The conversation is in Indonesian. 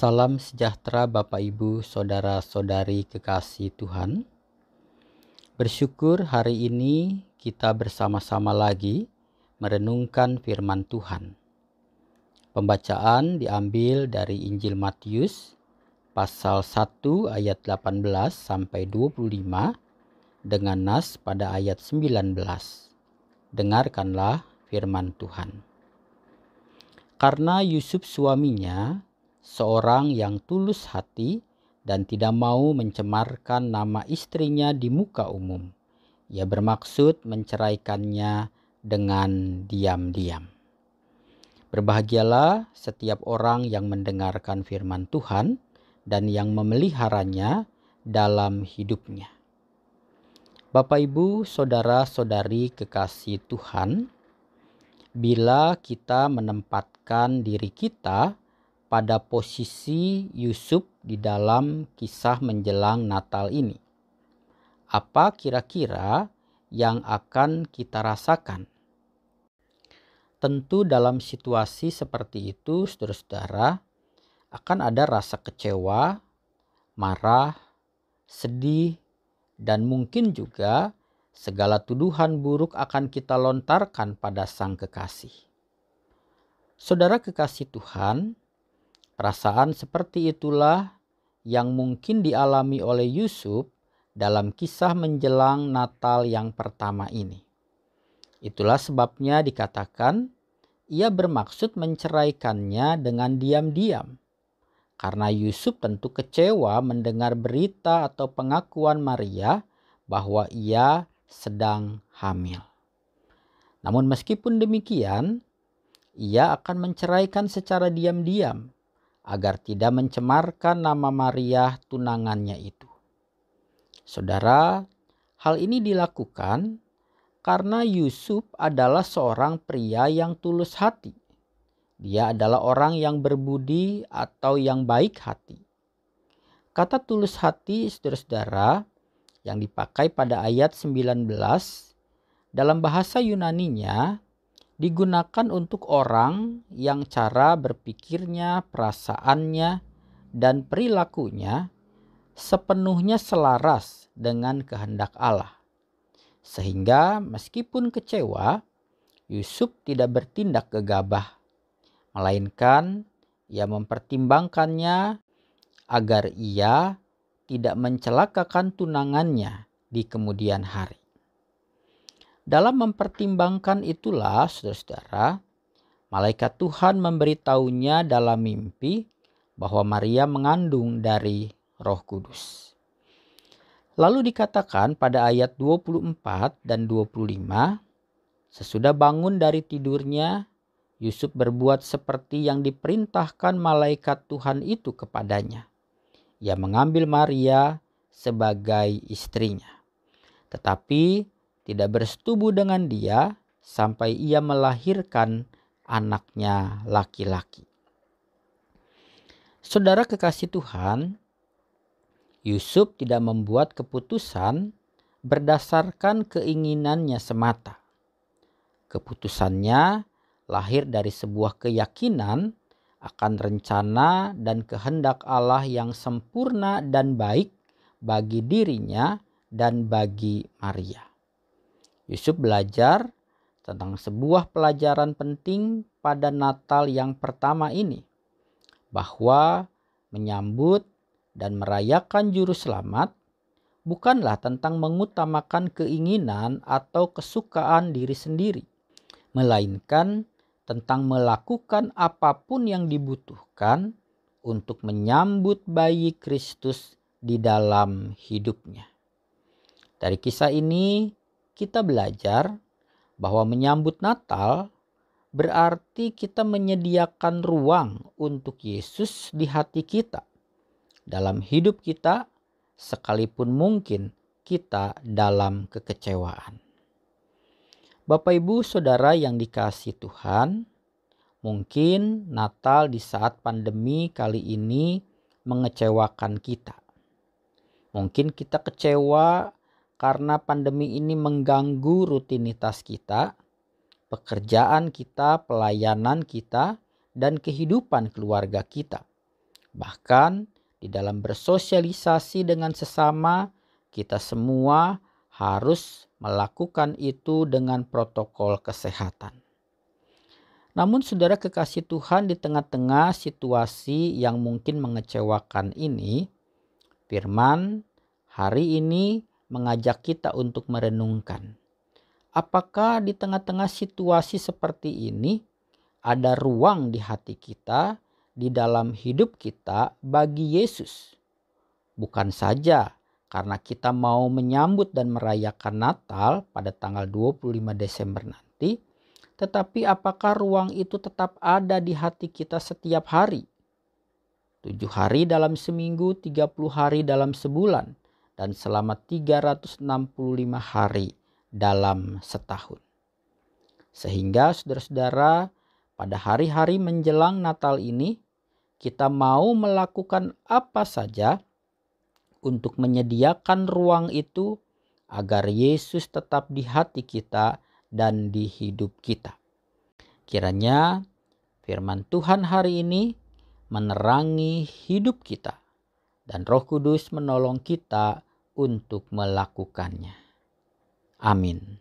Salam sejahtera Bapak Ibu, saudara-saudari kekasih Tuhan. Bersyukur hari ini kita bersama-sama lagi merenungkan firman Tuhan. Pembacaan diambil dari Injil Matius pasal 1 ayat 18 sampai 25 dengan nas pada ayat 19. Dengarkanlah firman Tuhan. Karena Yusuf suaminya seorang yang tulus hati dan tidak mau mencemarkan nama istrinya di muka umum. Ia bermaksud menceraikannya dengan diam-diam. Berbahagialah setiap orang yang mendengarkan firman Tuhan dan yang memeliharanya dalam hidupnya. Bapak, ibu, saudara-saudari kekasih Tuhan, bila kita menempatkan diri kita pada posisi Yusuf di dalam kisah menjelang Natal ini. Apa kira-kira yang akan kita rasakan? Tentu dalam situasi seperti itu, saudara-saudara, akan ada rasa kecewa, marah, sedih, dan mungkin juga segala tuduhan buruk akan kita lontarkan pada sang kekasih. Saudara kekasih Tuhan, Perasaan seperti itulah yang mungkin dialami oleh Yusuf dalam kisah menjelang Natal yang pertama ini. Itulah sebabnya dikatakan ia bermaksud menceraikannya dengan diam-diam. Karena Yusuf tentu kecewa mendengar berita atau pengakuan Maria bahwa ia sedang hamil. Namun meskipun demikian, ia akan menceraikan secara diam-diam agar tidak mencemarkan nama Maria tunangannya itu. Saudara, hal ini dilakukan karena Yusuf adalah seorang pria yang tulus hati. Dia adalah orang yang berbudi atau yang baik hati. Kata tulus hati, saudara-saudara, yang dipakai pada ayat 19 dalam bahasa Yunaninya digunakan untuk orang yang cara berpikirnya, perasaannya, dan perilakunya sepenuhnya selaras dengan kehendak Allah. Sehingga meskipun kecewa, Yusuf tidak bertindak gegabah, melainkan ia mempertimbangkannya agar ia tidak mencelakakan tunangannya di kemudian hari. Dalam mempertimbangkan itulah, saudara-saudara, malaikat Tuhan memberitahunya dalam mimpi bahwa Maria mengandung dari Roh Kudus. Lalu dikatakan pada ayat 24 dan 25, sesudah bangun dari tidurnya, Yusuf berbuat seperti yang diperintahkan malaikat Tuhan itu kepadanya. Ia mengambil Maria sebagai istrinya. Tetapi tidak bersetubuh dengan dia sampai ia melahirkan anaknya laki-laki. Saudara kekasih Tuhan, Yusuf tidak membuat keputusan berdasarkan keinginannya semata. Keputusannya lahir dari sebuah keyakinan akan rencana dan kehendak Allah yang sempurna dan baik bagi dirinya dan bagi Maria. Yusuf belajar tentang sebuah pelajaran penting pada Natal yang pertama ini, bahwa menyambut dan merayakan Juru Selamat bukanlah tentang mengutamakan keinginan atau kesukaan diri sendiri, melainkan tentang melakukan apa pun yang dibutuhkan untuk menyambut bayi Kristus di dalam hidupnya. Dari kisah ini, kita belajar bahwa menyambut Natal berarti kita menyediakan ruang untuk Yesus di hati kita. Dalam hidup kita, sekalipun mungkin kita dalam kekecewaan. Bapak, ibu, saudara yang dikasih Tuhan, mungkin Natal di saat pandemi kali ini mengecewakan kita. Mungkin kita kecewa karena pandemi ini mengganggu rutinitas kita, pekerjaan kita, pelayanan kita, dan kehidupan keluarga kita. Bahkan di dalam bersosialisasi dengan sesama, kita semua harus melakukan itu dengan protokol kesehatan. Namun, saudara kekasih Tuhan, di tengah-tengah situasi yang mungkin mengecewakan ini, Firman hari ini mengajak kita untuk merenungkan. Apakah di tengah-tengah situasi seperti ini ada ruang di hati kita, di dalam hidup kita bagi Yesus? Bukan saja karena kita mau menyambut dan merayakan Natal pada tanggal 25 Desember nanti, tetapi apakah ruang itu tetap ada di hati kita setiap hari? Tujuh hari dalam seminggu, 30 hari dalam sebulan, dan selama 365 hari dalam setahun. Sehingga saudara-saudara pada hari-hari menjelang Natal ini kita mau melakukan apa saja untuk menyediakan ruang itu agar Yesus tetap di hati kita dan di hidup kita. Kiranya firman Tuhan hari ini menerangi hidup kita dan Roh Kudus menolong kita untuk melakukannya. Amin.